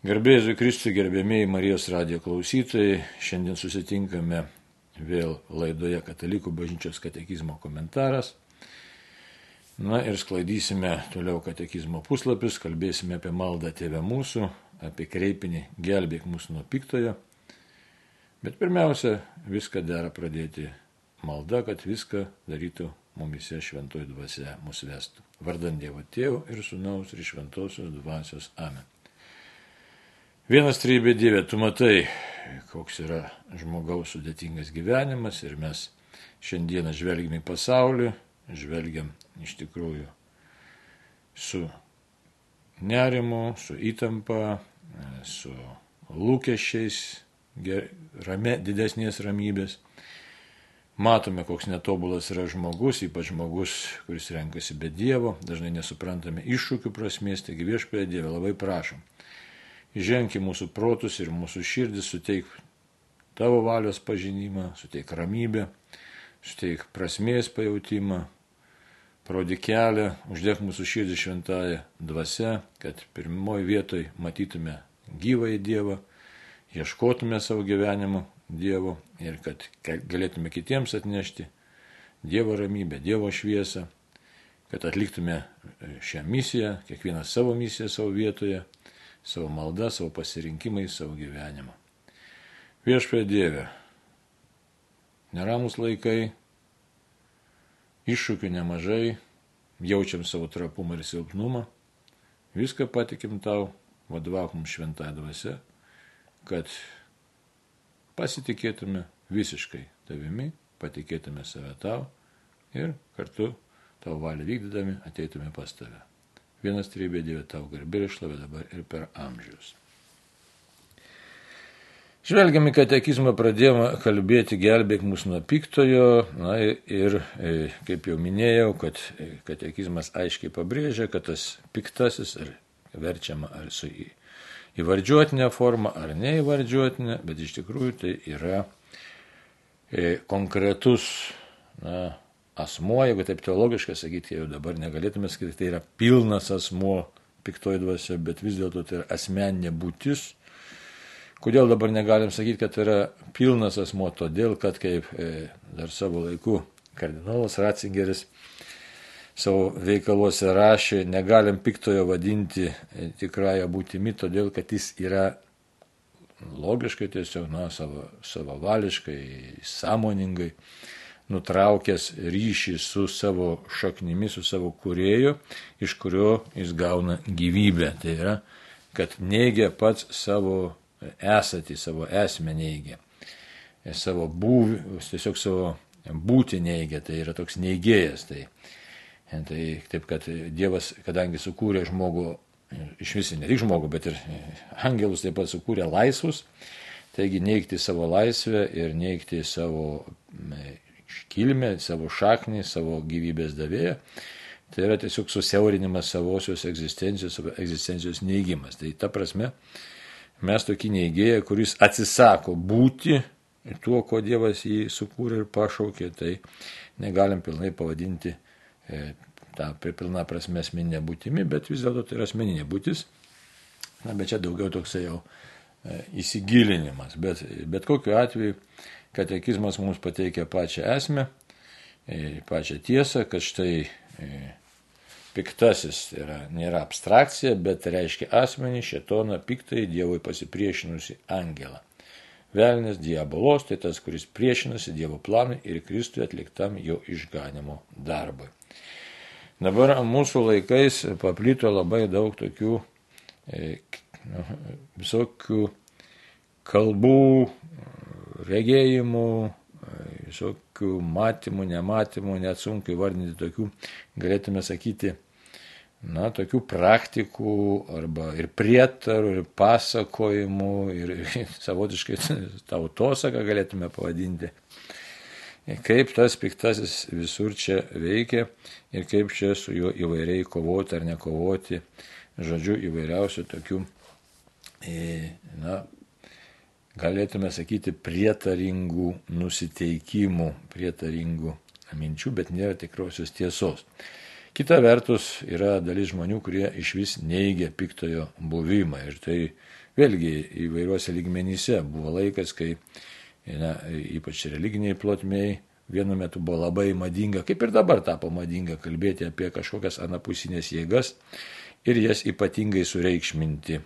Garbėsiu Kristui, gerbėmiai Marijos radijo klausytojai, šiandien susitinkame vėl laidoje Katalikų bažnyčios katekizmo komentaras. Na ir sklaidysime toliau katekizmo puslapius, kalbėsime apie maldą Tėvę mūsų, apie kreipinį gelbėk mūsų nuo piktojo. Bet pirmiausia, viską dera pradėti malda, kad viską darytų mumise šventoji dvasia mūsų vestų. Vardant Dievo Tėvų ir Sūnaus ir Šventosios dvasios Amen. Vienas trybė Dieve, tu matai, koks yra žmogaus sudėtingas gyvenimas ir mes šiandieną žvelgiam į pasaulį, žvelgiam iš tikrųjų su nerimu, su įtampa, su lūkesčiais rame, didesnės ramybės. Matome, koks netobulas yra žmogus, ypač žmogus, kuris renkasi be Dievo, dažnai nesuprantame iššūkių prasmės, taigi viešpėje Dieve labai prašom Ženk į mūsų protus ir mūsų širdis, suteik tavo valios pažinimą, suteik ramybę, suteik prasmės pajūtimą, prodi kelią, uždėk mūsų širdį šventąją dvasę, kad pirmoji vietoj matytume gyvąjį Dievą, ieškotume savo gyvenimo Dievo ir kad galėtume kitiems atnešti Dievo ramybę, Dievo šviesą, kad atliktume šią misiją, kiekvienas savo misiją savo vietoje savo maldą, savo pasirinkimai, savo gyvenimą. Viešpė Dieve, neramus laikai, iššūkių nemažai, jaučiam savo trapumą ir silpnumą, viską patikim tau, vadovauk mums šventąją dvasę, kad pasitikėtume visiškai tavimi, patikėtume save tau ir kartu tavo valią vykdydami ateitume pas tave. Vienas trybė Dieve tau garbė ir šlovė dabar ir per amžius. Žvelgiam į katekizmą, pradėjome kalbėti gelbėk mūsų nuo piktojo. Na ir, e, kaip jau minėjau, kad e, katekizmas aiškiai pabrėžia, kad tas piktasis ar verčiama ar su įvardžiuotinė forma ar neįvardžiuotinė, bet iš tikrųjų tai yra e, konkretus na, asmuo, jeigu taip teologiškai sakyti, jau dabar negalėtume sakyti, tai yra pilnas asmuo piktoji dvasia, bet vis dėlto tai yra asmeninė būtis. Kodėl dabar negalim sakyti, kad tai yra pilnas asmuo? Todėl, kad kaip e, dar savo laiku kardinolas Ratzingeris savo veikaluose rašė, negalim piktojo vadinti e, tikrąją būtimi, todėl, kad jis yra logiškai tiesiog, na, savo, savavališkai, sąmoningai nutraukęs ryšį su savo šaknimi, su savo kurėju, iš kurio jis gauna gyvybę. Tai yra, kad neigia pats savo esatį, savo esmę neigia. Savo būvį, tiesiog savo būti neigia, tai yra toks neigėjas. Tai, tai taip, kad Dievas, kadangi sukūrė žmogų, iš visi ne tik žmogų, bet ir angelus taip pat sukūrė laisvus, taigi neigti savo laisvę ir neigti savo kilmę, savo šaknį, savo gyvybės davėją. Tai yra tiesiog susiaurinimas savosios egzistencijos, egzistencijos neįgymas. Tai ta prasme, mes tokį neįgėję, kuris atsisako būti tuo, ko Dievas jį sukūrė ir pašaukė, tai negalim pilnai pavadinti e, tą pilną prasme asmeninę būtimi, bet vis dėlto tai yra asmeninė būtis. Na, bet čia daugiau toksai jau e, įsigilinimas. Bet, bet kokiu atveju katekizmas mums pateikia pačią esmę, e, pačią tiesą, kad štai e, piktasis yra, nėra abstrakcija, bet reiškia asmenį, šetoną, piktai Dievui pasipriešinusi angelą. Velnės diabolos tai tas, kuris priešinasi Dievo planui ir Kristui atliktam jo išganimo darbui. Dabar mūsų laikais paplito labai daug tokių e, visokių kalbų, regėjimų, visokių matymų, nematymų, net sunku įvardinti tokių, galėtume sakyti, na, tokių praktikų arba ir prietarų, ir pasakojimų, ir, ir savotiškai tautosaką galėtume pavadinti. Kaip tas piktasis visur čia veikia ir kaip čia su juo įvairiai kovoti ar nekovoti, žodžiu, įvairiausių tokių, e, na, galėtume sakyti, prietaringų nusiteikimų, prietaringų minčių, bet nėra tikrosios tiesos. Kita vertus yra dalis žmonių, kurie iš vis neigia piktojo buvimą. Ir tai vėlgi įvairiuose lygmenyse buvo laikas, kai na, ypač religiniai plotmėjai vienu metu buvo labai madinga, kaip ir dabar tapo madinga kalbėti apie kažkokias anapusinės jėgas ir jas ypatingai sureikšminti.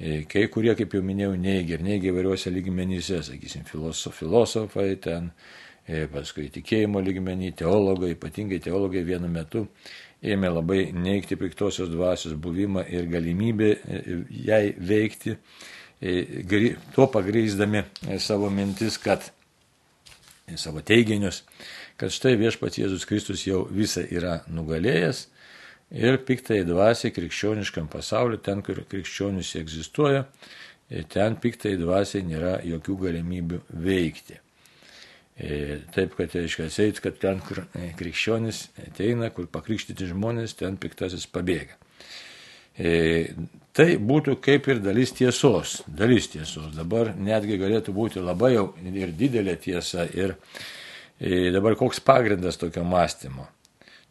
E, kai kurie, kaip jau minėjau, neigia ir neigia įvairiuose lygmenyse, sakysim, filosofai ten, e, paskui tikėjimo lygmenį, teologai, ypatingai teologai vienu metu ėmė labai neikti piktosios dvasios buvimą ir galimybę e, jai veikti, tuo pagrįsdami savo mintis, kad savo teiginius, kad štai viešpats Jėzus Kristus jau visą yra nugalėjęs ir piktai dvasiai krikščioniškam pasauliu, ten, kur krikščionis egzistuoja, ten piktai dvasiai nėra jokių galimybių veikti. E, taip, kad reiškia, eit, kad ten, kur e, krikščionis ateina, kur pakrikštyti žmonės, ten piktasis pabėga. E, tai būtų kaip ir dalis tiesos, dalis tiesos. Dabar netgi galėtų būti labai jau ir didelė tiesa. Ir dabar koks pagrindas tokio mąstymo?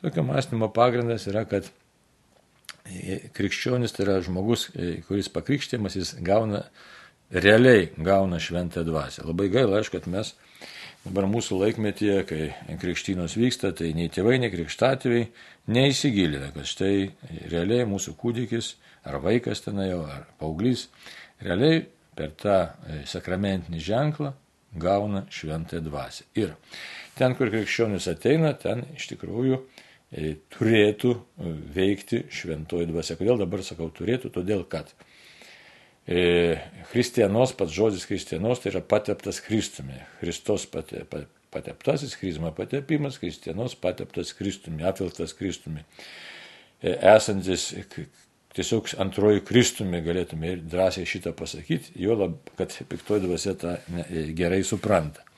Tokio mąstymo pagrindas yra, kad krikščionis tai yra žmogus, e, kuris pakrikštėmas, jis gauna, realiai gauna šventą dvasę. Labai gaila, aišku, kad mes dabar mūsų laikmetyje, kai krikštynos vyksta, tai nei tėvai, nei krikštatėviai neįsigilina, kad štai realiai mūsų kūdikis ar vaikas ten jau, ar paauglys, realiai per tą e, sakramentinį ženklą gauna šventąją dvasę. Ir ten, kur krikščionis ateina, ten iš tikrųjų turėtų e, veikti šventoji dvasia. Kodėl dabar sakau turėtų? Todėl, kad e, Kristienos, pats žodis Kristienos, tai yra pateptas Kristumi. Kristos pateptasis, Krizma patepimas, Kristienos pateptas Kristumi, apvilktas Kristumi. Esantis tiesiog antroji Kristumi galėtume ir drąsiai šitą pasakyti, jo lab, kad piktoji dvasia tą gerai supranta.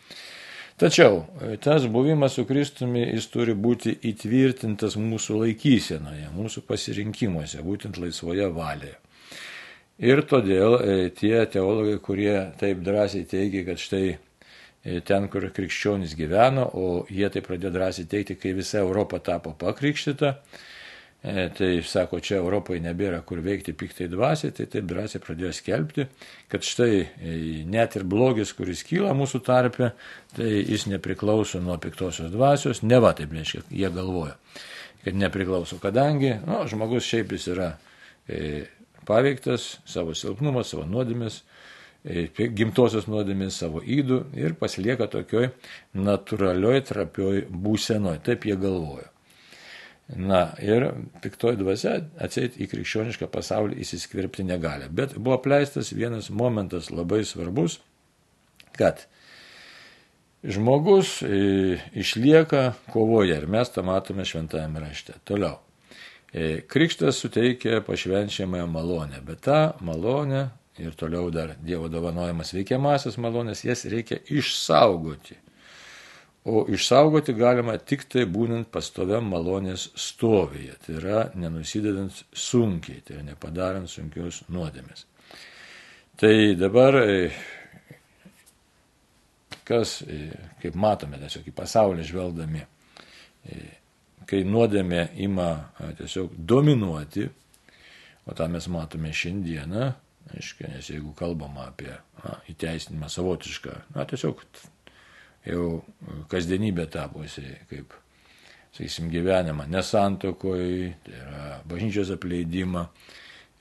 Tačiau e, tas buvimas su Kristumi jis turi būti įtvirtintas mūsų laikysenoje, mūsų pasirinkimuose, būtent laisvoje valėje. Ir todėl e, tie teologai, kurie taip drąsiai teigia, kad štai e, ten, kur krikščionys gyveno, o jie tai pradėjo drąsiai teikti, kai visa Europa tapo pakrikštyta, E, tai sako, čia Europoje nebėra kur veikti piktai dvasiai, tai taip drąsiai pradėjo skelbti, kad štai e, net ir blogis, kuris kyla mūsų tarpe, tai jis nepriklauso nuo piktosios dvasios, ne va taip reiškia, jie galvoja, kad nepriklauso, kadangi nu, žmogus šiaip jis yra e, paveiktas savo silpnumo, savo nuodėmės, e, gimtosios nuodėmės, savo įdų ir pasilieka tokioj natūralioj, trapioj būsenoj, taip jie galvoja. Na ir piktoji dvasia atseit į krikščionišką pasaulį įsiskverbti negali. Bet buvo pleistas vienas momentas labai svarbus, kad žmogus e, išlieka kovoje ir mes tą matome šventajame rašte. Toliau. E, krikštas suteikia pašvenčiamąją malonę, bet tą malonę ir toliau dar Dievo dovanojamas veikiamasias malonės, jas reikia išsaugoti. O išsaugoti galima tik tai būnant pastoviam malonės stovyje, tai yra nenusidedant sunkiai, tai yra nepadarant sunkios nuodėmės. Tai dabar, e, kas, e, kaip matome, tiesiog į pasaulį žvelgdami, e, kai nuodėmė ima tiesiog dominuoti, o tą mes matome šiandieną, aiškiai, nes jeigu kalbama apie na, įteisinimą savotišką, na tiesiog jau kasdienybė tapusi kaip, sakysim, gyvenimą nesantokoje, tai yra bažnyčios apleidimą,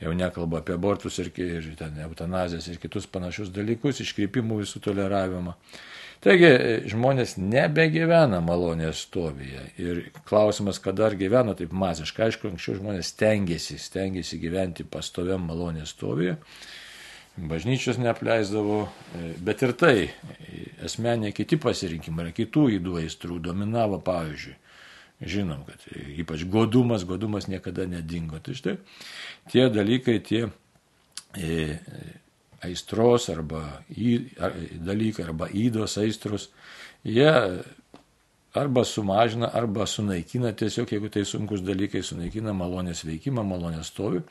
jau nekalba apie abortus ir, ir ten eutanazijas ir kitus panašius dalykus, iškreipimų visų toleravimą. Taigi žmonės nebegyvena malonės stovyje. Ir klausimas, kada ar gyveno taip masiškai, aišku, anksčiau žmonės stengiasi, stengiasi gyventi pastoviam malonės stovyje bažnyčios neapleisdavo, e, bet ir tai asmeniai kiti pasirinkimai, yra kitų įdų aistrų dominavo, pavyzdžiui. Žinom, kad ypač godumas, godumas niekada nedingo. Tai štai tie dalykai, tie e, aistros arba į, ar, dalykai, arba įdos aistros, jie arba sumažina, arba sunaikina, tiesiog jeigu tai sunkus dalykai, sunaikina malonės veikimą, malonės stovi.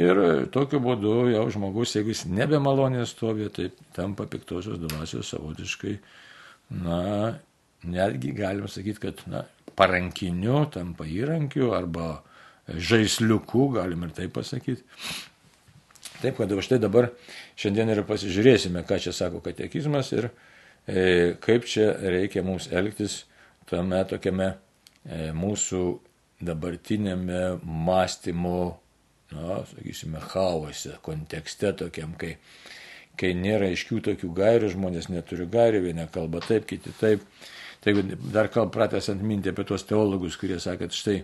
Ir tokiu būdu jau žmogus, jeigu jis nebemalonės stovi, tai tampa piktosios dvasios savotiškai, na, netgi galima sakyti, kad, na, parankiniu, tampa įrankiu arba žaisliuku, galim ir taip pasakyti. Taip, kad štai dabar šiandien ir pasižiūrėsime, ką čia sako katekizmas ir e, kaip čia reikia mums elgtis tame tokiame e, mūsų dabartinėme mąstymo, na, sakysime, chaose, kontekste tokiam, kai, kai nėra aiškių tokių gairių, žmonės neturi gairių, vieni kalba taip, kiti taip. Tai dar kalb pratęsant mintį apie tuos teologus, kurie sakė, kad štai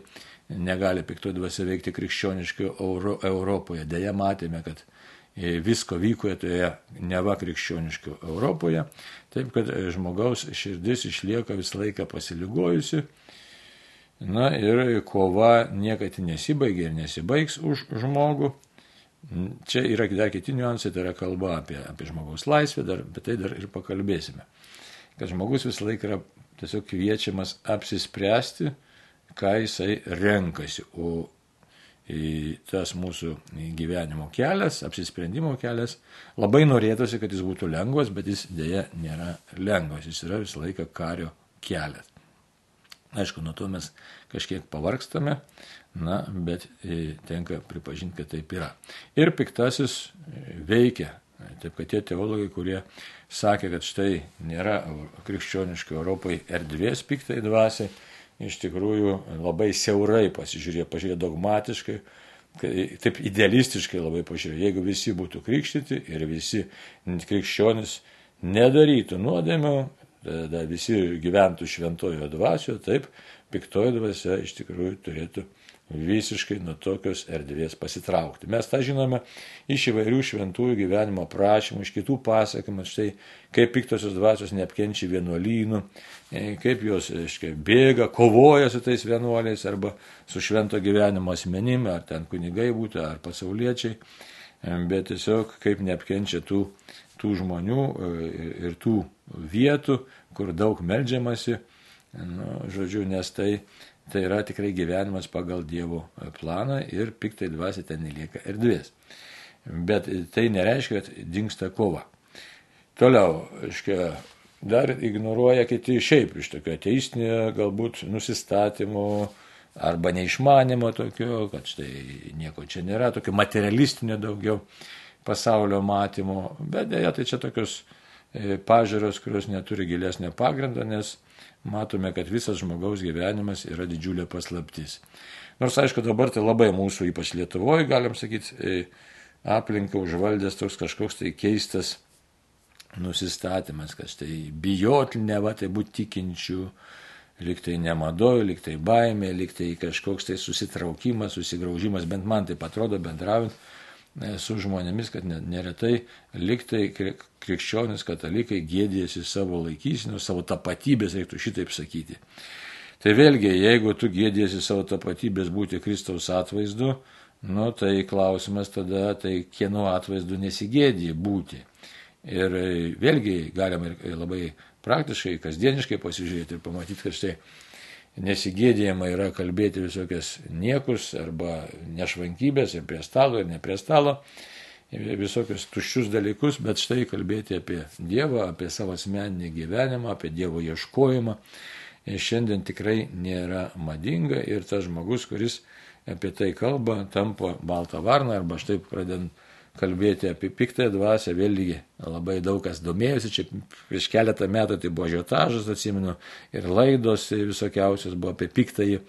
negali pikto dvasia veikti krikščioniškai Euro, Europoje. Deja, matėme, kad e, visko vyko toje neva krikščioniškai Europoje, taip kad e, žmogaus širdis išlieka visą laiką pasiligojusi. Na ir kova niekada nesibaigia ir nesibaigs už žmogų. Čia yra dar kiti niuansai, tai yra kalba apie, apie žmogaus laisvę, dar, apie tai dar ir pakalbėsime. Kad žmogus visą laiką yra tiesiog kviečiamas apsispręsti, ką jisai renkasi. O tas mūsų gyvenimo kelias, apsisprendimo kelias, labai norėtųsi, kad jis būtų lengvas, bet jis dėja nėra lengvas, jis yra visą laiką kario kelias. Aišku, nuo to mes kažkiek pavargstame, na, bet tenka pripažinti, kad taip yra. Ir piktasis veikia Taip kad tie teologai, kurie sakė, kad štai nėra krikščioniškai Europai erdvės piktai dvasiai, iš tikrųjų labai siaurai pasižiūrėjo, pažiūrėjo dogmatiškai, taip idealistiškai labai pažiūrėjo, jeigu visi būtų krikštyti ir visi krikščionis nedarytų nuodėmio, tada visi gyventų šventojo dvasioje, taip piktoji dvasia iš tikrųjų turėtų visiškai nuo tokios erdvės pasitraukti. Mes tą žinome iš įvairių šventųjų gyvenimo prašymų, iš kitų pasakymų, štai kaip piktosios dvasios neapkenčia vienuolynų, e, kaip jos aiškiai, bėga, kovoja su tais vienuoliais arba su švento gyvenimo asmenimi, ar ten kunigai būtų, ar pasauliečiai, e, bet tiesiog kaip neapkenčia tų, tų žmonių e, ir tų vietų, kur daug melžiamasi, nu, žodžiu, nes tai Tai yra tikrai gyvenimas pagal Dievo planą ir piktai dvasia ten nelieka erdvės. Bet tai nereiškia, kad dinksta kova. Toliau, aiškia, dar ignoruoja kiti šiaip iš tokio ateistinio galbūt nusistatymo arba neišmanimo tokio, kad štai nieko čia nėra, tokio materialistinio daugiau pasaulio matymo, bet dėja tai čia tokios pažiūros, kurios neturi gilesnio pagrindo, nes matome, kad visas žmogaus gyvenimas yra didžiulė paslaptis. Nors, aišku, dabar tai labai mūsų, ypač Lietuvoje, galim sakyti, e, aplinka užvaldęs toks kažkoks tai keistas nusistatymas, kad tai bijoti, ne va tai būti tikinčių, liktai nemadoju, liktai baimė, liktai kažkoks tai susitraukimas, susigraužimas, bent man tai atrodo bendraujant su žmonėmis, kad neretai liktai krikščionis katalikai gėdėsi savo laikysinų, savo tapatybės, reiktų šitaip sakyti. Tai vėlgi, jeigu tu gėdėsi savo tapatybės būti Kristaus atvaizdu, nu, tai klausimas tada, tai kieno atvaizdu nesigėdė būti. Ir vėlgi galima ir labai praktiškai, kasdieniškai pasižiūrėti ir pamatyti, kad štai nesigėdėjama yra kalbėti visokias niekus arba nešvankybės ir prie stalo ir ne prie stalo, visokius tuščius dalykus, bet štai kalbėti apie Dievą, apie savo asmeninį gyvenimą, apie Dievo ieškojimą. Šiandien tikrai nėra madinga ir tas žmogus, kuris apie tai kalba, tampa balta varna arba štai pradedant kalbėti apie piktąją dvasę, vėlgi labai daug kas domėjosi, čia prieš keletą metų tai buvo žiotažas, atsimenu, ir laidos visokiausios buvo apie piktąjį,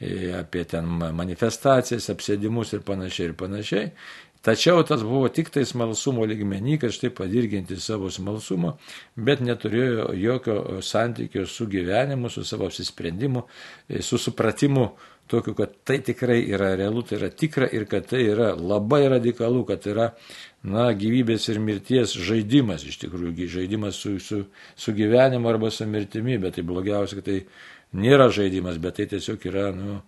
e, apie ten manifestacijas, apsėdimus ir panašiai ir panašiai. Tačiau tas buvo tik tai smalsumo lygmenį, kad štai padirginti savo smalsumą, bet neturėjo jokio santykio su gyvenimu, su savo apsisprendimu, e, su supratimu tokiu, kad tai tikrai yra realu, tai yra tikra ir kad tai yra labai radikalu, kad yra, na, gyvybės ir mirties žaidimas, iš tikrųjų, žaidimas su, su, su gyvenimu arba su mirtimi, bet tai blogiausia, kad tai nėra žaidimas, bet tai tiesiog yra, nu,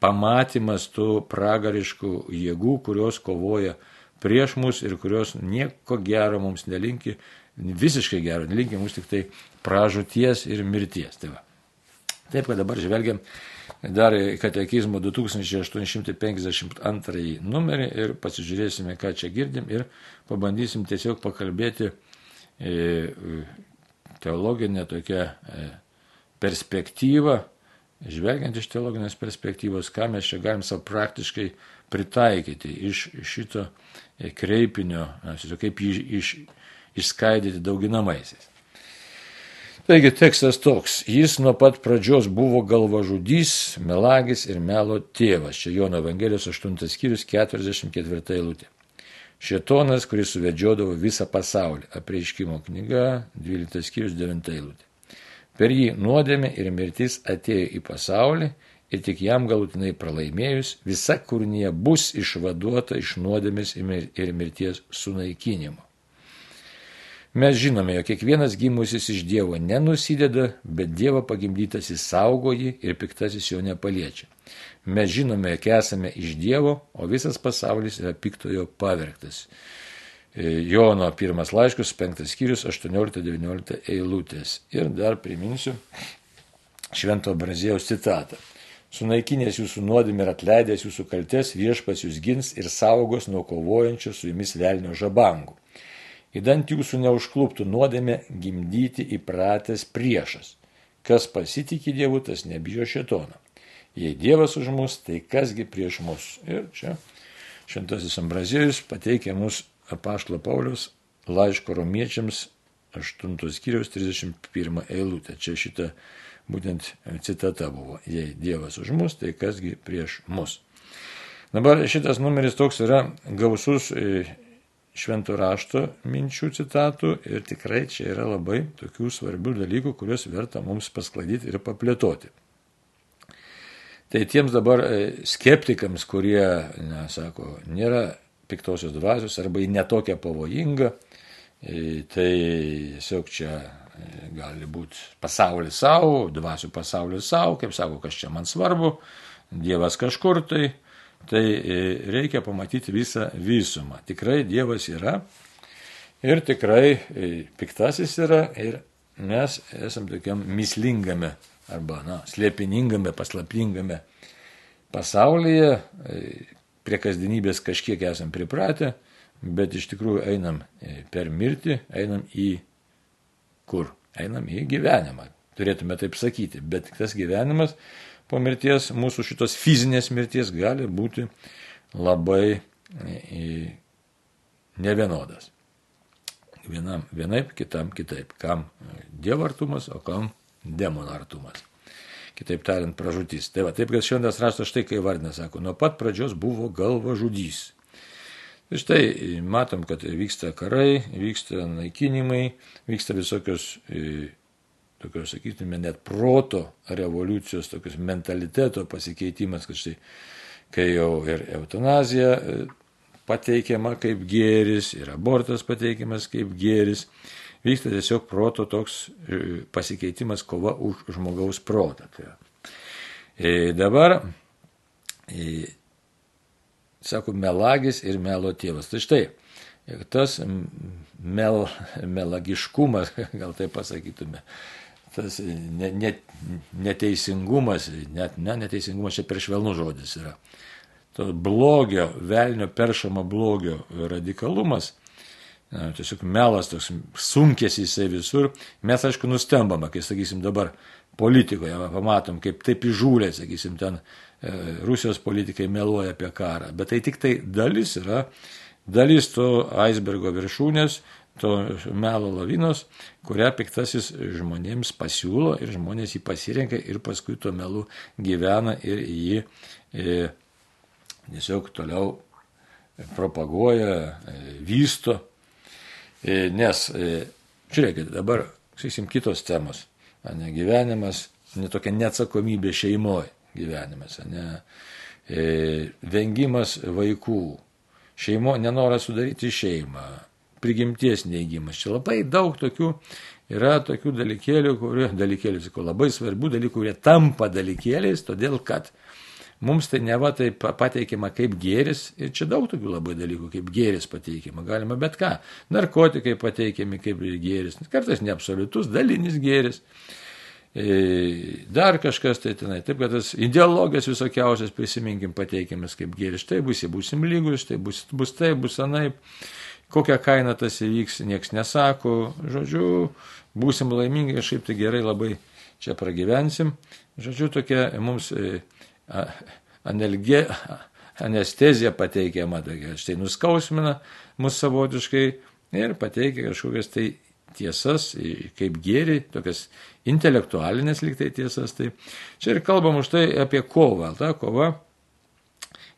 pamatymas tų pragariškų jėgų, kurios kovoja prieš mus ir kurios nieko gero mums nelinki, visiškai gero nelinki, mums tik tai pražūties ir mirties. Tai va. Taip, kad dabar žvelgiam dar katekizmo 2852 numerį ir pasižiūrėsime, ką čia girdim ir pabandysim tiesiog pakalbėti e, teologinę tokią e, perspektyvą, žvelgiant iš teologinės perspektyvos, ką mes čia galim savo praktiškai pritaikyti iš šito kreipinio, kaip jį iš, išskaidyti dauginamaisiais. Taigi tekstas toks, jis nuo pat pradžios buvo galvažudys, melagis ir melo tėvas. Čia Jono Evangelijos 8 skyrius 44 eilutė. Šetonas, kuris suvedžiodavo visą pasaulį. Apreiškimo knyga 12 skyrius 9 eilutė. Per jį nuodėmė ir mirtis atėjo į pasaulį ir tik jam galutinai pralaimėjus, visa kūrinė bus išvaduota iš nuodėmės ir mirties sunaikinimo. Mes žinome, jog kiekvienas gimusis iš Dievo nenusideda, bet Dievo pagimdytas įsaugo jį ir piktasis jo nepaliečia. Mes žinome, jog esame iš Dievo, o visas pasaulis yra piktojo pavergtas. E, Jono pirmas laiškus, penktas skyrius, 18-19 eilutės. Ir dar priminsiu Švento Brazėjaus citatą. Sunaikinęs jūsų nuodėmį ir atleidęs jūsų kaltes, viešpas jūs gins ir saugos nuo kovojančio su jumis velnio žabangų įdant jūsų neužkluptų nuodėmė gimdyti įpratęs priešas. Kas pasitikė Dievu, tas nebijo šetono. Jei Dievas už mus, tai kasgi prieš mus. Ir čia šventasis Ambrazėjus pateikia mus apaštalo Paulius laiško romiečiams 8 skyriaus 31 eilutę. Čia šita būtent citata buvo. Jei Dievas už mus, tai kasgi prieš mus. Dabar šitas numeris toks yra gausus švento rašto minčių citatų ir tikrai čia yra labai tokių svarbių dalykų, kuriuos verta mums pasklaidyti ir paplėtoti. Tai tiems dabar e, skeptikams, kurie, na, sako, nėra piktosios dvasios arba į netokią pavojingą, e, tai tiesiog čia e, gali būti pasaulis savo, dvasių pasaulis savo, kaip sako, kas čia man svarbu, Dievas kažkur tai, tai e, reikia pamatyti visą visumą. Tikrai Dievas yra ir tikrai e, piktasis yra ir mes esame tokiam mislingame arba na, slėpiningame, paslapingame pasaulyje, e, prie kasdienybės kažkiek esam pripratę, bet iš tikrųjų einam per mirtį, einam į kur? Einam į gyvenimą, turėtume taip sakyti, bet tas gyvenimas po mirties, mūsų šitos fizinės mirties gali būti labai e, nevienodas. Vienam vienaip, kitam kitaip. Kam Dievo artumas, o kam demono artumas. Kitaip tariant, pražūtis. Tai va, taip, kad šiandien raštas štai kai vardina, sako, nuo pat pradžios buvo galva žudys. Ir štai matom, kad vyksta karai, vyksta naikinimai, vyksta visokios e, tokios, sakytume, net proto revoliucijos, tokios mentaliteto pasikeitimas, kad štai, kai jau ir eutanazija e, pateikiama kaip gėris, ir abortas pateikiamas kaip gėris, vyksta tiesiog proto toks e, pasikeitimas, kova už žmogaus protą. Tai e, dabar, e, sako, melagis ir melo tėvas. Tai štai, tas mel, melagiškumas, gal tai pasakytume, tas ne, ne, neteisingumas, net ne, neteisingumas čia per švelnų žodis yra. To blogio, velnio peršamo blogio radikalumas, na, tiesiog melas toks sunkės jisai visur. Mes, aišku, nustembame, kai, sakysim, dabar politikoje pamatom, kaip taip įžūlė, sakysim, ten e, Rusijos politikai meluoja apie karą. Bet tai tik tai dalis yra, dalis to aisbergo viršūnės, to melo lavinos, kurią piktasis žmonėms pasiūlo ir žmonės jį pasirenka ir paskui tuo melu gyvena ir jį e, tiesiog toliau propaguoja, e, vysto. E, nes, e, žiūrėkit, dabar, sakysim, kitos temos. Ne, gyvenimas, netokia neatsakomybė šeimoje gyvenimas, ne, e, vengimas vaikų, šeimo, nenoras sudaryti šeimą, prigimties neigimas. Čia labai daug tokių yra tokių dalykėlių, kurie, dalykėlių, sakau, labai svarbių dalykų, kurie tampa dalykėliais, todėl kad mums tai neva tai pateikiama kaip gėris ir čia daug tokių labai dalykų, kaip gėris pateikiama, galima bet ką. Narkotikai pateikiami kaip gėris, kartais neabsoliutus, dalinis gėris. E, dar kažkas tai tenai. Taip, kad tas ideologijas visokiausias prisiminkim pateikiamas kaip gėris. Tai bus, būsim lygus, tai bus, bus taip, bus anaip. Kokią kainą tas įvyks, nieks nesako. Žodžiu, būsim laimingi, kažkaip tai gerai labai čia pragyvensim. Žodžiu, tokia mums analgė, anestezija pateikiama, tokia, štai nuskausmina mus savotiškai ir pateikia kažkokias tai tiesas, kaip gėri, tokias intelektualinės liktai tiesas. Tai čia ir kalbam už tai apie kovą. Ta kova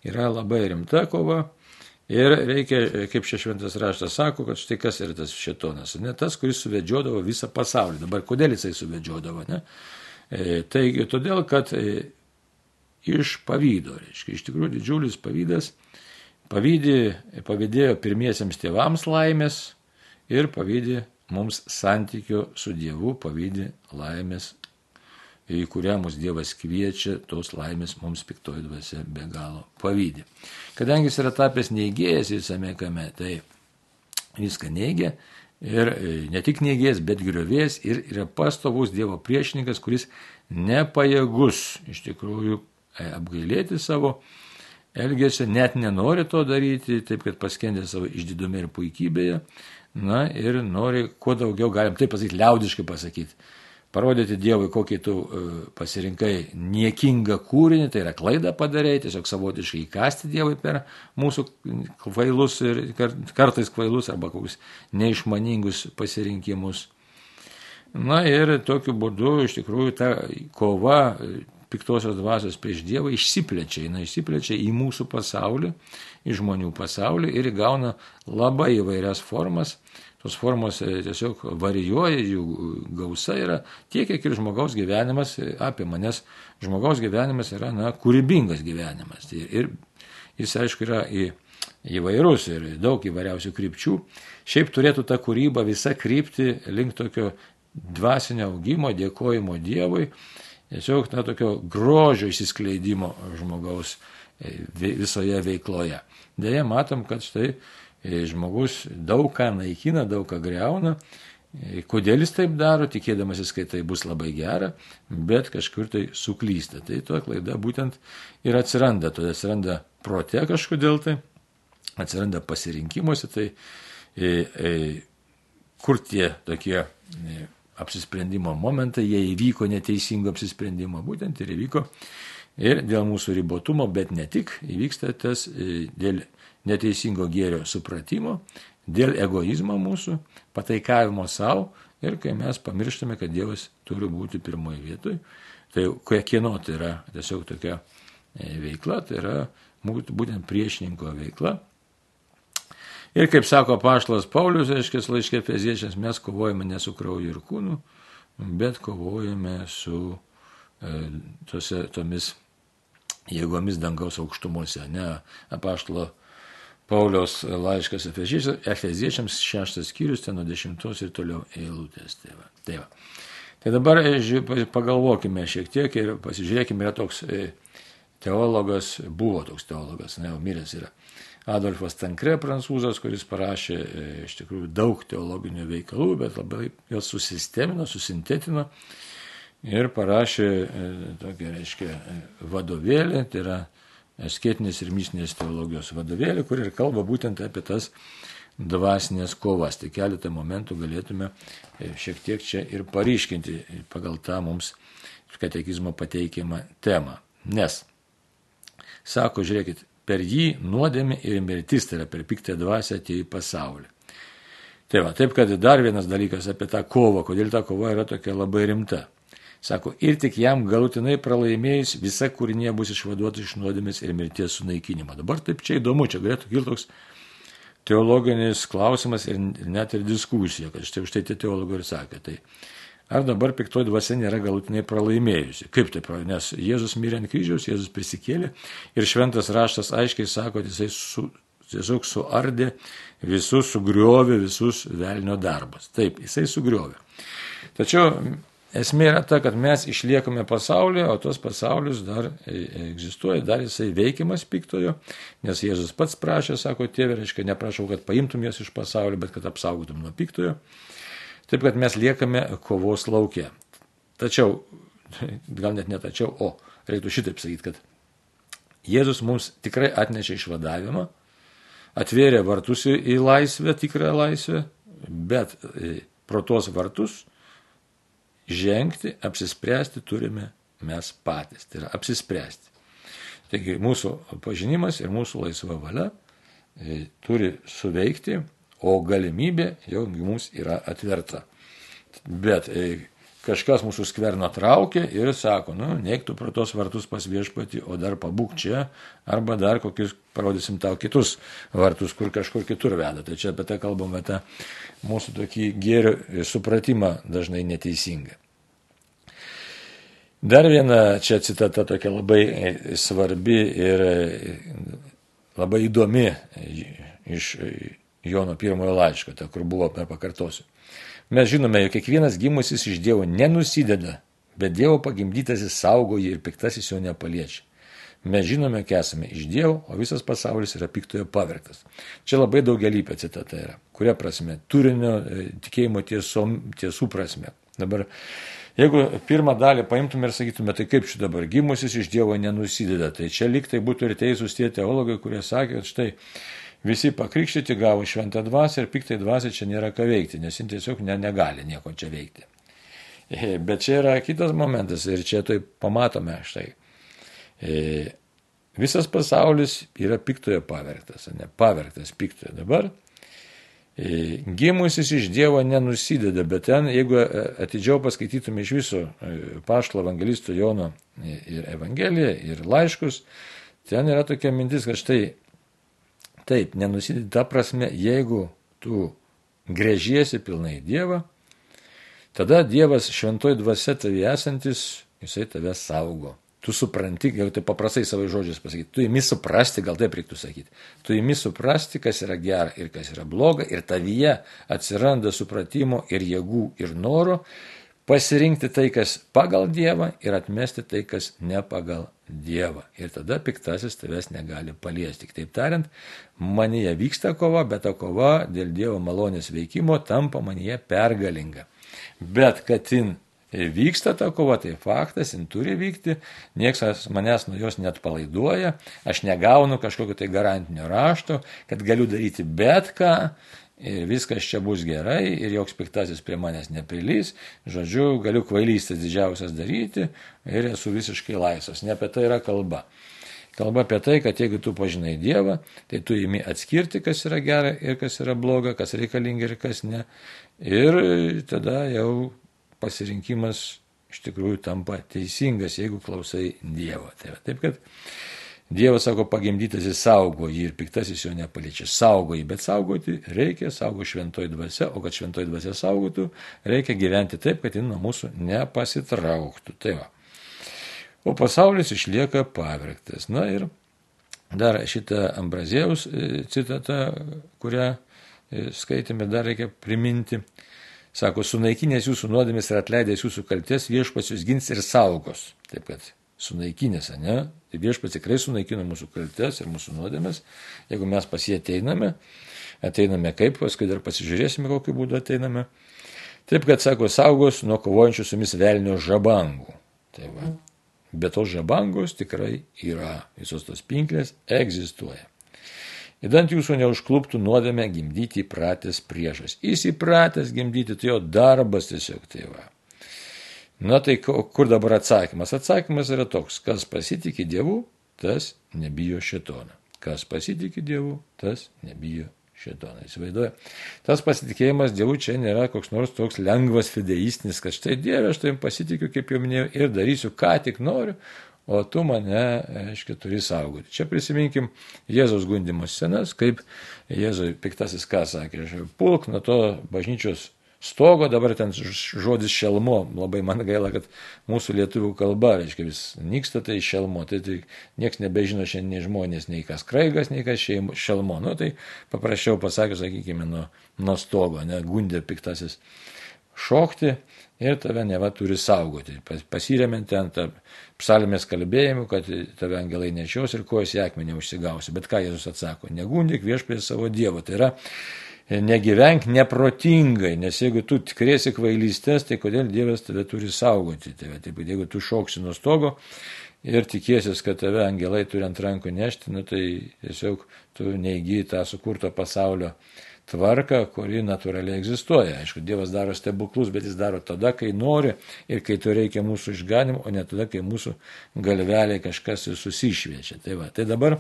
yra labai rimta kova. Ir reikia, kaip čia šventas raštas sako, kad štai kas yra tas šetonas. Ne tas, kuris suvedžiodavo visą pasaulį. Dabar kodėl jisai suvedžiodavo, ne? E, taigi, todėl, kad e, iš pavydo, reiškia, iš tikrųjų didžiulis pavydas, pavydė, pavydėjo pirmiesiems tėvams laimės ir pavydė mums santykių su Dievu, pavydė laimės, į kurią mus Dievas kviečia, tos laimės mums piktoji dvasia be galo pavydė. Kadangi jis yra tapęs neįgėjęs visame kame, tai viską neigia ir e, ne tik neįgėjęs, bet griovės ir yra pastovus Dievo priešininkas, kuris nepajėgus iš tikrųjų e, apgailėti savo elgesio, net nenori to daryti, taip kad paskendė savo išdidume ir puikybėje, na ir nori kuo daugiau, galim taip pasakyti, liaudiškai pasakyti, parodyti Dievui, kokį tu e, pasirinkai niekingą kūrinį, tai yra klaida padarėjai, tiesiog savotiškai įkasti Dievui per mūsų kvailus ir kartais kvailus arba kokius neišmaningus pasirinkimus. Na ir tokiu būdu iš tikrųjų ta kova piktosios dvasios prieš Dievą išsiplečia, jinai išsiplečia į mūsų pasaulį, į žmonių pasaulį ir įgauna labai įvairias formas. Tos formos e, tiesiog varijuoja, jų gausa yra tiek, kiek ir žmogaus gyvenimas apima, nes žmogaus gyvenimas yra, na, kūrybingas gyvenimas. Tai ir jis, aišku, yra į, įvairus ir daug įvairiausių krypčių. Šiaip turėtų ta kūryba visa krypti link tokio dvasinio augimo, dėkojimo Dievui tiesiog na, tokio grožio išsiskleidimo žmogaus e, visoje veikloje. Deja, matom, kad štai e, žmogus daug ką naikina, daug ką greuna. E, kodėl jis taip daro, tikėdamasis, kad tai bus labai gera, bet kažkur tai suklysta. Tai to klaida būtent ir atsiranda. Tada atsiranda prote kažkodėl tai, atsiranda pasirinkimuose. Tai e, e, kur tie tokie e, apsisprendimo momentai, jie įvyko neteisingo apsisprendimo, būtent ir įvyko. Ir dėl mūsų ribotumo, bet ne tik, įvyksta tas e, dėl neteisingo gėrio supratimo, dėl egoizmo mūsų, pataikavimo savo ir kai mes pamirštame, kad Dievas turi būti pirmoje vietoje. Tai kieno tai yra tiesiog tokia e, veikla, tai yra būtent priešininko veikla, Ir kaip sako Paštas Paulius, reiškia, laiškė feziečiams, mes kovojame ne su krauju ir kūnu, bet kovojame su e, tose, tomis jėgomis dangaus aukštumuose. Ne apaštalo Paulios laiškas Efeziečiams šeštas skyrius, ten nuo dešimtos ir toliau eilutės. Tai, va. tai, va. tai dabar e, pagalvokime šiek tiek ir pasižiūrėkime, yra toks e, teologas, buvo toks teologas, ne, jau miręs yra. Adolfas Tankre, prancūzas, kuris parašė e, iš tikrųjų daug teologinių veikalų, bet labai juos susistemino, susintetino ir parašė e, tokią, reiškia, e, vadovėlį, tai yra skėtinės ir mistinės teologijos vadovėlį, kur ir kalba būtent apie tas dvasinės kovas. Tai keletą momentų galėtume šiek tiek čia ir paryškinti pagal tą mums katekizmo pateikimą temą. Nes, sako, žiūrėkit, per jį nuodėmė ir mirtis, tai yra per piktą dvasę atėjo į pasaulį. Tai va, taip kad dar vienas dalykas apie tą kovą, kodėl ta kova yra tokia labai rimta. Sako, ir tik jam galutinai pralaimėjus, visa kūrinė bus išvaduota iš nuodėmės ir mirties sunaikinimo. Dabar taip čia įdomu, čia galėtų kilti toks teologinis klausimas ir net ir diskusija, kad štai už tai tie teologai ir sakė. Tai ar dabar piktoji dvasia nėra galutinai pralaimėjusi. Kaip tai pralaimėjusi? Nes Jėzus mirė ant kryžiaus, Jėzus prisikėlė ir šventas raštas aiškiai sako, kad jisai su, tiesiog suardė visus, sugriovė visus velnio darbus. Taip, jisai sugriovė. Tačiau esmė yra ta, kad mes išliekame pasaulyje, o tos pasaulis dar egzistuoja, dar jisai veikiamas piktojo, nes Jėzus pats prašė, sako tėvė, reiškia, neprašau, kad paimtum jas iš pasaulio, bet kad apsaugotum nuo piktojo. Taip kad mes liekame kovos laukia. Tačiau, gal net ne tačiau, o reiktų šitaip sakyti, kad Jėzus mums tikrai atnešė išvadavimą, atvėrė vartus į laisvę, tikrą laisvę, bet e, pro tuos vartus žengti, apsispręsti turime mes patys. Tai yra apsispręsti. Taigi mūsų pažinimas ir mūsų laisva valia e, turi suveikti, o galimybė jau mums yra atverta. Bet e, kažkas mūsų skverną traukė ir sako, nu, neiktų pro tos vartus pas viešpatį, o dar pabūk čia, arba dar kokius parodysim tau kitus vartus, kur kažkur kitur veda. Tai čia apie tą kalbame, tą mūsų tokį gėrio supratimą dažnai neteisingą. Dar viena čia citata tokia labai svarbi ir labai įdomi iš Jono pirmojo laiško, ta, kur buvo, pakartosiu. Mes žinome, jog kiekvienas gimusis iš Dievo nenusideda, bet Dievo pagimdytasis saugo jį ir piktasis jo nepaliečia. Mes žinome, kad esame iš Dievo, o visas pasaulis yra piktojo pavergtas. Čia labai daugelypė citata yra. Kuria prasme? Turinio e, tikėjimo tiesom, tiesų prasme. Dabar, jeigu pirmą dalį paimtume ir sakytume, tai kaip čia dabar gimusis iš Dievo nenusideda, tai čia liktai būtų ir teisūs tie teologai, kurie sakė, kad štai Visi pakrikštyti gavo šventą dvasę ir piktai dvasę čia nėra ką veikti, nes jis tiesiog ne, negali nieko čia veikti. E, bet čia yra kitas momentas ir čia tai pamatome štai. E, visas pasaulis yra piktoje pavergtas, ne pavergtas piktoje dabar. E, gimusis iš Dievo nenusideda, bet ten, jeigu atidžiau paskaitytume iš viso paštlo evangelisto Jono ir Evangeliją, ir laiškus, ten yra tokia mintis, kad štai Taip, nenusidėti ta prasme, jeigu tu grėžiesi pilnai Dievą, tada Dievas šventoji dvasia tavi esantis, jisai tave saugo. Tu supranti, jau tai paprastai savo žodžiais pasakyti, tu įmi suprasti, gal taip reiktų sakyti, tu įmi suprasti, kas yra gera ir kas yra bloga, ir tavyje atsiranda supratimo ir jėgų ir noro pasirinkti tai, kas pagal Dievą ir atmesti tai, kas ne pagal Dievą. Ir tada piktasis tavęs negali paliesti. Kitaip tariant, manyje vyksta kova, bet ta kova dėl Dievo malonės veikimo tampa manyje pergalinga. Bet kad jin vyksta ta kova, tai faktas, jin turi vykti, niekas manęs nuo jos net palaiduoja, aš negaunu kažkokio tai garantinio rašto, kad galiu daryti bet ką, ir viskas čia bus gerai ir joks piktasis prie manęs neprilys, žodžiu, galiu kvailystės didžiausias daryti ir esu visiškai laisvas. Ne apie tai yra kalba. Kalba apie tai, kad jeigu tu pažinai Dievą, tai tu įimi atskirti, kas yra gera ir kas yra bloga, kas reikalinga ir kas ne. Ir tada jau pasirinkimas iš tikrųjų tampa teisingas, jeigu klausai Dievo. Tai va, taip kad Dievas sako, pagimdytas jis saugo jį ir piktasis jo nepaliečia. Saugo jį, bet saugoti reikia, saugo šventoji dvasia, o kad šventoji dvasia saugotų, reikia gyventi taip, kad ji nuo mūsų nepasitrauktų. Tai va. O pasaulis išlieka pavirktas. Na ir dar šitą Ambrazėjaus e, citatą, kurią e, skaitėme, dar reikia priminti. Sako, sunaikinęs jūsų nuodėmės ir atleidęs jūsų kaltės, viešpats jūs gins ir saugos. Taip kad sunaikinęs, ne? Tai viešpats tikrai sunaikina mūsų kaltes ir mūsų nuodėmės. Jeigu mes pas jį ateiname, ateiname kaip, paskui dar pasižiūrėsime, kokiu būdu ateiname. Taip, kad sako, saugos nuo kovojančių su jumis velnio žabangų. Tai va. Bet tos žabangos tikrai yra, visos tos pinklės egzistuoja. Įdant jūsų neužkluptų nuodėmę gimdyti įpratęs priešas. Jis įpratęs gimdyti, tai jo darbas tiesiog tai va. Na tai kur dabar atsakymas? Atsakymas yra toks, kas pasitikė Dievu, tas nebijo šetoną. Kas pasitikė Dievu, tas nebijo šetoną. Įsivaizduoja. Tas pasitikėjimas Dievu čia nėra koks nors toks lengvas fideistinis, kad štai Dieve, aš tavim pasitikiu, kaip jau minėjau, ir darysiu, ką tik noriu, o tu mane, aiškiai, turi saugoti. Čia prisiminkim Jėzaus gundimo scenas, kaip Jėzui piktasis ką sakė, pulk nuo to bažnyčios stogo, dabar ten žodis šelmo, labai man gaila, kad mūsų lietuvių kalba, reiškia, vis nyksta tai šelmo, tai, tai niekas nebežino šiandien nei žmonės, nei kas kraigas, nei kas šeimo, šelmo, nu tai paprasčiau pasakius, sakykime, nuo, nuo stogo, ne, gundė piktasis šokti ir tave neva turi saugoti, pasiremiant tą psalmės kalbėjimu, kad tave angelai nešios ir kojas į akmenį užsigausi. Bet ką Jėzus atsako, negundik viešpė savo Dievo. Tai yra negyvenk neprotingai, nes jeigu tu tikrėsi kvailystės, tai kodėl Dievas tave turi saugoti. Tai taip, jeigu tu šoksi nuo stogo ir tikėsis, kad tave angelai turi ant rankų nešti, nu, tai tiesiog tu neįgyji tą sukurto pasaulio tvarką, kuri natūraliai egzistuoja. Aišku, Dievas daro stebuklus, bet jis daro tada, kai nori ir kai to reikia mūsų išganimo, o ne tada, kai mūsų galveliai kažkas susišviečia. Tai, va, tai dabar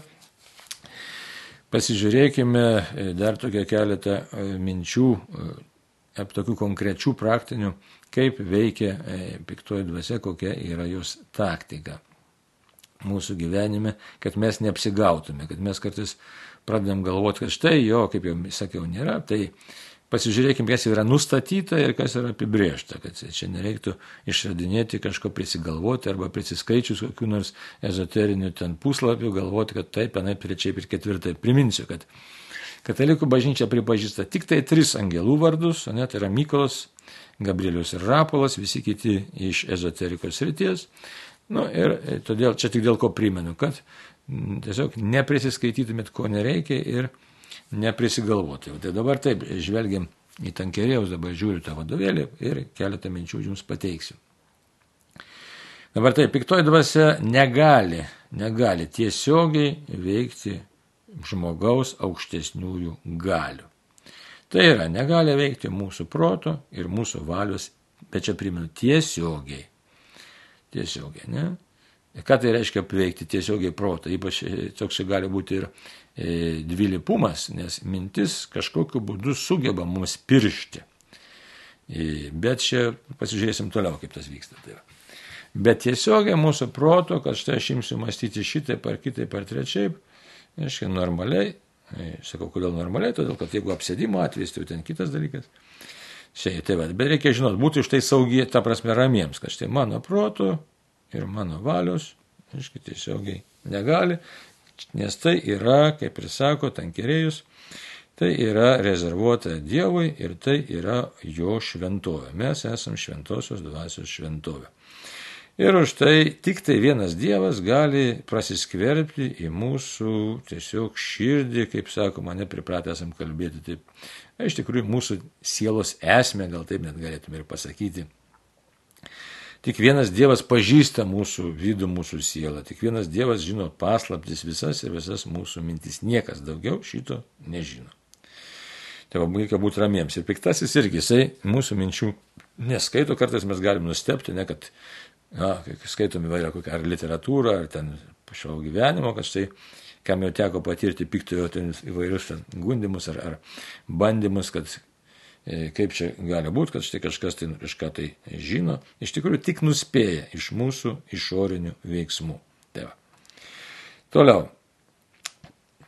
pasižiūrėkime e, dar tokią keletą e, minčių, e, tokių konkrečių praktinių, kaip veikia piktoji dvasia, kokia yra jos taktika mūsų gyvenime, kad mes neapsigautume, kad mes kartais pradedam galvoti, kad štai jo, kaip jau sakiau, nėra, tai pasižiūrėkime, kas yra nustatyta ir kas yra apibriešta, kad čia nereiktų išradinėti kažko prisigalvoti arba prisiskaičius kokiu nors ezoteriniu ten puslapiu, galvoti, kad taip, anaip, trečiai ir ketvirtai. Priminsiu, kad katalikų bažnyčia pripažįsta tik tai tris angelų vardus, o net tai yra Mykolas, Gabrielius ir Rapolas, visi kiti iš ezoterikos ryties. Nu, ir todėl čia tik dėl ko primenu, kad tiesiog neprisiskaitytumėt, ko nereikia ir neprisigalvoti. Tai dabar taip, žvelgiam į tankerėjaus, dabar žiūriu tą vadovėlį ir keletą minčių jums pateiksiu. Dabar taip, piktoji dvasia negali, negali tiesiogiai veikti žmogaus aukštesniųjų galių. Tai yra, negali veikti mūsų proto ir mūsų valios, bet čia primenu tiesiogiai tiesiogiai. Ne? Ką tai reiškia paveikti tiesiogiai protą, ypač e, toks gali būti ir e, dvilypumas, nes mintis kažkokiu būdu sugeba mums piršti. E, bet čia pasižiūrėsim toliau, kaip tas vyksta. Tai Bet tiesiogiai mūsų proto, kad štai aš imsiu mąstyti šitaip ar kitaip ar trečiaip, reiškia normaliai, e, sakau, kodėl normaliai, todėl kad jeigu apsėdimo atvejs, tai ten kitas dalykas. Šiai, tai va, bet reikia žinot, būti už tai saugiai, ta prasme, ramiems, kad štai mano protų ir mano valios, aiškiai, tiesiogiai negali, nes tai yra, kaip ir sako tankerėjus, tai yra rezervuota Dievui ir tai yra jo šventovė. Mes esame šventosios dvasios šventovė. Ir už tai tik tai vienas Dievas gali prasiskverbti į mūsų tiesiog širdį, kaip sakoma, nepripratę esam kalbėti taip. Iš tikrųjų, mūsų sielos esmė, gal taip net galėtume ir pasakyti, Tik vienas Dievas pažįsta mūsų vidų, mūsų sielą. Tik vienas Dievas žino paslaptis visas ir visas mūsų mintis. Niekas daugiau šito nežino. Tai va, reikia būti ramiems. Ir piktasis irgi, jisai mūsų minčių neskaito, kartais mes galim nustepti, ne kad, na, skaitom įvairią kokią ar literatūrą, ar ten šio gyvenimo, kad štai, kam jau teko patirti piktojo ten įvairius ten gundimus ar, ar bandymus, kad kaip čia gali būti, kad štai kažkas tai kažką tai žino, iš tikrųjų tik nuspėja iš mūsų išorinių veiksmų. Tai va. Toliau.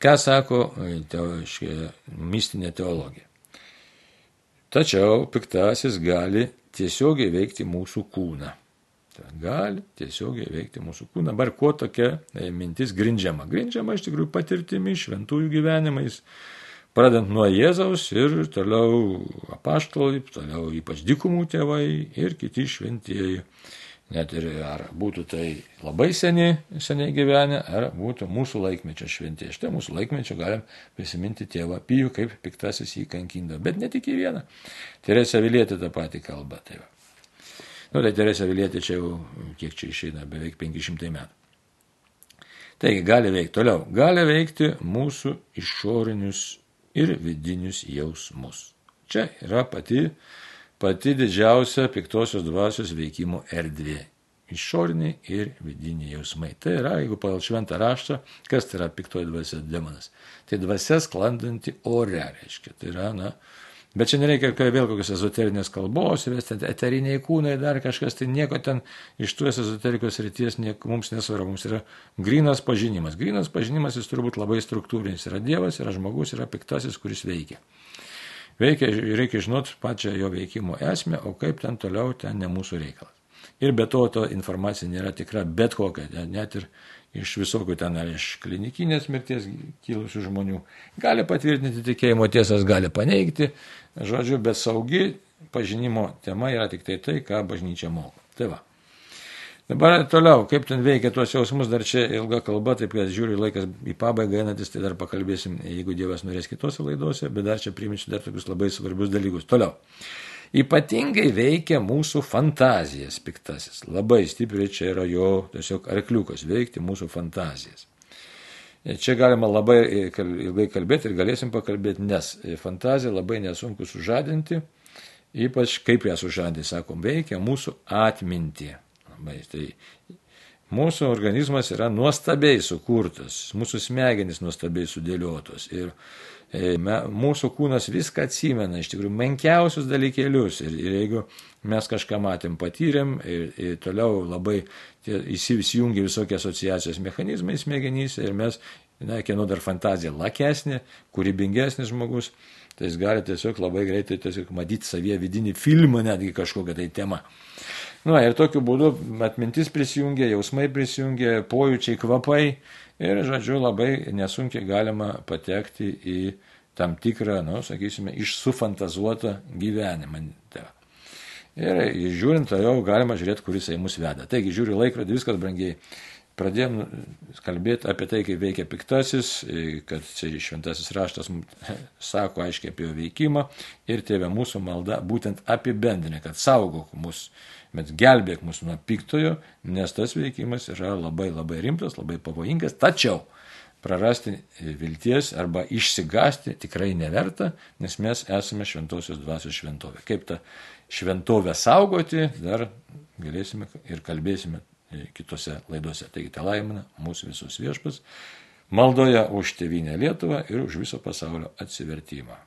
Ką sako e, teo, mistinė teologija? Tačiau piktasis gali tiesiogiai veikti mūsų kūną. Tai gali tiesiogiai veikti mūsų kūną. Dabar kuo tokia e, mintis grindžiama? Grindžiama iš tikrųjų patirtimi, šventųjų gyvenimais, pradant nuo Jėzaus ir toliau apaštalai, toliau ypač dikumų tėvai ir kiti šventieji. Net ir ar būtų tai labai seni, seniai gyvenę, ar būtų mūsų laikmečio šventieji. Štai mūsų laikmečio galim prisiminti tėvą Pijų, kaip piktasis jį kankindavo. Bet ne tik į vieną. Teresė Vilietė tą patį kalbą. Tai va. nu, tai Teresė Vilietė čia jau, kiek čia išeina, beveik 500 metų. Taigi gali veikti toliau. Gali veikti mūsų išorinius ir vidinius jausmus. Čia yra pati, pati didžiausia piktosios dvasios veikimo erdvė. Išoriniai ir vidiniai jausmai. Tai yra, jeigu pagal šventą raštą, kas tai yra piktoji dvasia demonas. Tai dvasia sklandanti ore, reiškia. Tai yra, na, Bet čia nereikia vėl kokios ezoterinės kalbos, įvesti eteriniai kūnai, dar kažkas, tai nieko ten iš tų ezoterikos ryties nieko, mums nesvarbu, mums yra grinas pažinimas. Grinas pažinimas jis turi būti labai struktūrinis. Yra Dievas, yra žmogus, yra piktasis, kuris veikia. Veikia, reikia žinot pačią jo veikimo esmę, o kaip ten toliau, ten ne mūsų reikalas. Ir be to, to informacija nėra tikra bet kokia, net ir iš visokių ten ar iš klinikinės mirties kilusių žmonių. Gali patvirtinti tikėjimo tiesas, gali paneigti, žodžiu, bet saugi pažinimo tema yra tik tai tai, ką bažnyčia moko. Tai va. Dabar toliau, kaip ten veikia tuos jausmus, dar čia ilga kalba, taip kad žiūriu laikas į pabaigą einantis, tai dar pakalbėsim, jeigu Dievas norės kitose laidose, bet dar čia priminsiu dar tokius labai svarbius dalykus. Toliau. Ypatingai veikia mūsų fantazijas piktasis. Labai stipriai čia yra jo tiesiog arkliukas veikti mūsų fantazijas. Čia galima labai ilgai kalbėti ir galėsim pakalbėti, nes fantaziją labai nesunku sužadinti, ypač kaip ją sužadinti, sakom, veikia mūsų atmintį. Labai, tai mūsų organizmas yra nuostabiai sukurtas, mūsų smegenys nuostabiai sudėliotos ir e, mūsų kūnas viską atsimena, iš tikrųjų, menkiausius dalykėlius ir, ir jeigu mes kažką matėm, patyrėm ir, ir toliau labai įsijungia visokie asociacijos mechanizmai smegenyse ir mes, na, kieno dar fantazija lakesnė, kūrybingesnis žmogus, tai jis gali tiesiog labai greitai tiesiog matyti savyje vidinį filmą, netgi kažkokią tai temą. Na ir tokiu būdu atmintis prisijungia, jausmai prisijungia, pojūčiai, kvapai ir, žodžiu, labai nesunkiai galima patekti į tam tikrą, nu, sakysime, išsufantazuotą gyvenimą. Ir žiūrint, tai jau galima žiūrėti, kuris į mus veda. Taigi, žiūriu laikrodį, viskas brangiai. Pradėjom kalbėti apie tai, kaip veikia piktasis, kad čia šventasis raštas sako aiškiai apie jo veikimą ir tėvė mūsų malda būtent apibendrinė, kad saugok mus, bet gelbėk mus nuo piktojo, nes tas veikimas yra labai labai rimtas, labai pavojingas, tačiau prarasti vilties arba išsigasti tikrai neverta, nes mes esame šventosios dvasios šventovė. Kaip ta šventovę saugoti, dar galėsime ir kalbėsime kitose laidose. Taigi te laimina mūsų visus viešpas maldoje už tėvynę Lietuvą ir už viso pasaulio atsivertimą.